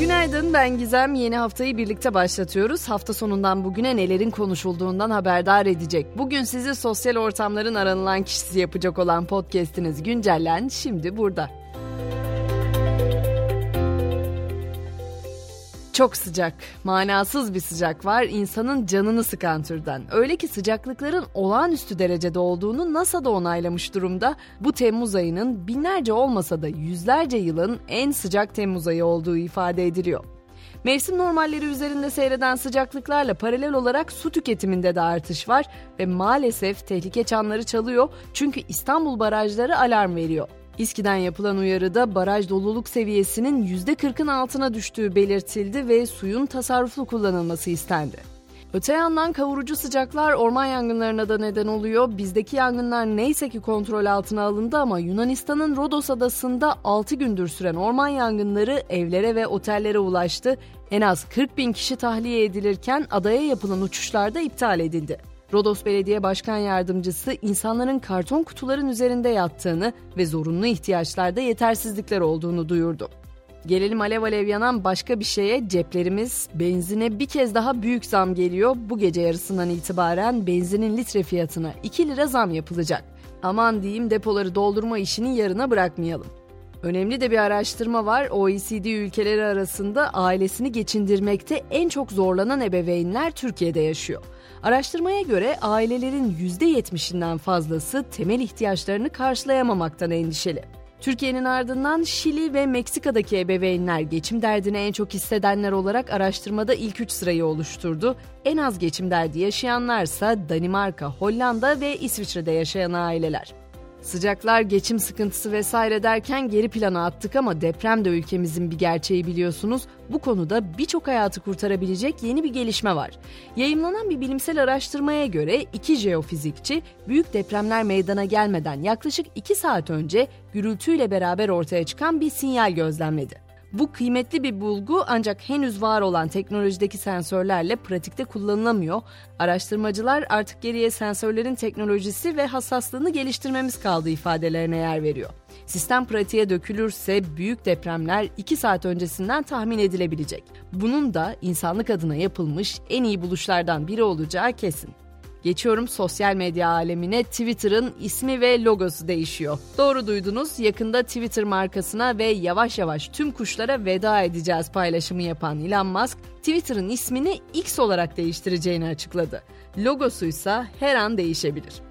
Günaydın ben Gizem. Yeni haftayı birlikte başlatıyoruz. Hafta sonundan bugüne nelerin konuşulduğundan haberdar edecek. Bugün sizi sosyal ortamların aranılan kişisi yapacak olan podcast'iniz Güncellen şimdi burada. Çok sıcak, manasız bir sıcak var, insanın canını sıkan türden. Öyle ki sıcaklıkların olağanüstü derecede olduğunu NASA da onaylamış durumda. Bu Temmuz ayının binlerce olmasa da yüzlerce yılın en sıcak Temmuz ayı olduğu ifade ediliyor. Mevsim normalleri üzerinde seyreden sıcaklıklarla paralel olarak su tüketiminde de artış var ve maalesef tehlike çanları çalıyor çünkü İstanbul barajları alarm veriyor. İSKİ'den yapılan uyarıda baraj doluluk seviyesinin %40'ın altına düştüğü belirtildi ve suyun tasarruflu kullanılması istendi. Öte yandan kavurucu sıcaklar orman yangınlarına da neden oluyor. Bizdeki yangınlar neyse ki kontrol altına alındı ama Yunanistan'ın Rodos adasında 6 gündür süren orman yangınları evlere ve otellere ulaştı. En az 40 bin kişi tahliye edilirken adaya yapılan uçuşlar da iptal edildi. Rodos Belediye Başkan Yardımcısı insanların karton kutuların üzerinde yattığını ve zorunlu ihtiyaçlarda yetersizlikler olduğunu duyurdu. Gelelim alev alev yanan başka bir şeye ceplerimiz benzine bir kez daha büyük zam geliyor. Bu gece yarısından itibaren benzinin litre fiyatına 2 lira zam yapılacak. Aman diyeyim depoları doldurma işini yarına bırakmayalım. Önemli de bir araştırma var. OECD ülkeleri arasında ailesini geçindirmekte en çok zorlanan ebeveynler Türkiye'de yaşıyor. Araştırmaya göre ailelerin %70'inden fazlası temel ihtiyaçlarını karşılayamamaktan endişeli. Türkiye'nin ardından Şili ve Meksika'daki ebeveynler geçim derdini en çok hissedenler olarak araştırmada ilk 3 sırayı oluşturdu. En az geçim derdi yaşayanlarsa Danimarka, Hollanda ve İsviçre'de yaşayan aileler. Sıcaklar, geçim sıkıntısı vesaire derken geri plana attık ama deprem de ülkemizin bir gerçeği biliyorsunuz. Bu konuda birçok hayatı kurtarabilecek yeni bir gelişme var. Yayımlanan bir bilimsel araştırmaya göre iki jeofizikçi büyük depremler meydana gelmeden yaklaşık 2 saat önce gürültüyle beraber ortaya çıkan bir sinyal gözlemledi. Bu kıymetli bir bulgu ancak henüz var olan teknolojideki sensörlerle pratikte kullanılamıyor. Araştırmacılar artık geriye sensörlerin teknolojisi ve hassaslığını geliştirmemiz kaldı ifadelerine yer veriyor. Sistem pratiğe dökülürse büyük depremler 2 saat öncesinden tahmin edilebilecek. Bunun da insanlık adına yapılmış en iyi buluşlardan biri olacağı kesin. Geçiyorum sosyal medya alemine. Twitter'ın ismi ve logosu değişiyor. Doğru duydunuz. Yakında Twitter markasına ve yavaş yavaş tüm kuşlara veda edeceğiz paylaşımı yapan Elon Musk, Twitter'ın ismini X olarak değiştireceğini açıkladı. Logosu ise her an değişebilir.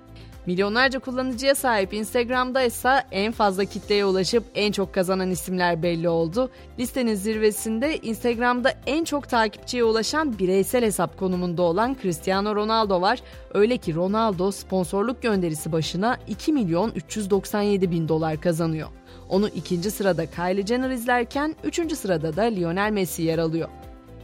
Milyonlarca kullanıcıya sahip Instagram'da ise en fazla kitleye ulaşıp en çok kazanan isimler belli oldu. Listenin zirvesinde Instagram'da en çok takipçiye ulaşan bireysel hesap konumunda olan Cristiano Ronaldo var. Öyle ki Ronaldo sponsorluk gönderisi başına 2 milyon 397 bin dolar kazanıyor. Onu ikinci sırada Kylie Jenner izlerken üçüncü sırada da Lionel Messi yer alıyor.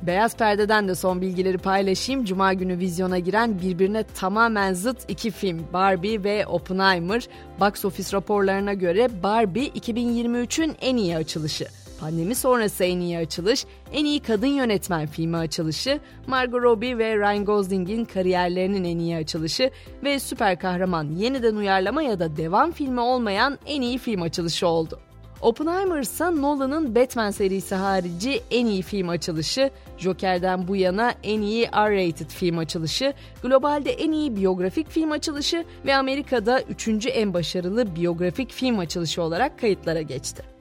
Beyaz Perde'den de son bilgileri paylaşayım. Cuma günü vizyona giren birbirine tamamen zıt iki film Barbie ve Oppenheimer. Box Office raporlarına göre Barbie 2023'ün en iyi açılışı. Pandemi sonrası en iyi açılış, en iyi kadın yönetmen filmi açılışı, Margot Robbie ve Ryan Gosling'in kariyerlerinin en iyi açılışı ve süper kahraman yeniden uyarlama ya da devam filmi olmayan en iyi film açılışı oldu. Oppenheimer ise Nolan'ın Batman serisi harici en iyi film açılışı, Joker'den bu yana en iyi R-rated film açılışı, globalde en iyi biyografik film açılışı ve Amerika'da üçüncü en başarılı biyografik film açılışı olarak kayıtlara geçti.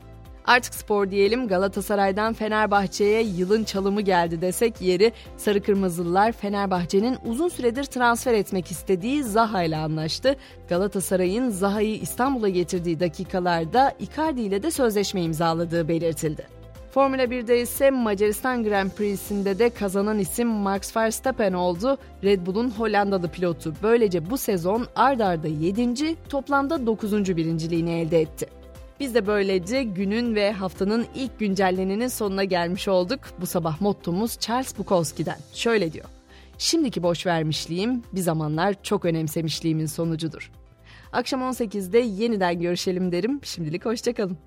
Artık spor diyelim Galatasaray'dan Fenerbahçe'ye yılın çalımı geldi desek yeri Sarı Kırmızılılar Fenerbahçe'nin uzun süredir transfer etmek istediği Zaha ile anlaştı. Galatasaray'ın Zaha'yı İstanbul'a getirdiği dakikalarda Icardi ile de sözleşme imzaladığı belirtildi. Formula 1'de ise Macaristan Grand Prix'sinde de kazanan isim Max Verstappen oldu. Red Bull'un Hollandalı pilotu böylece bu sezon ard arda 7. toplamda 9. birinciliğini elde etti. Biz de böylece günün ve haftanın ilk güncelleninin sonuna gelmiş olduk. Bu sabah mottomuz Charles Bukowski'den. Şöyle diyor. Şimdiki boş vermişliğim bir zamanlar çok önemsemişliğimin sonucudur. Akşam 18'de yeniden görüşelim derim. Şimdilik hoşçakalın.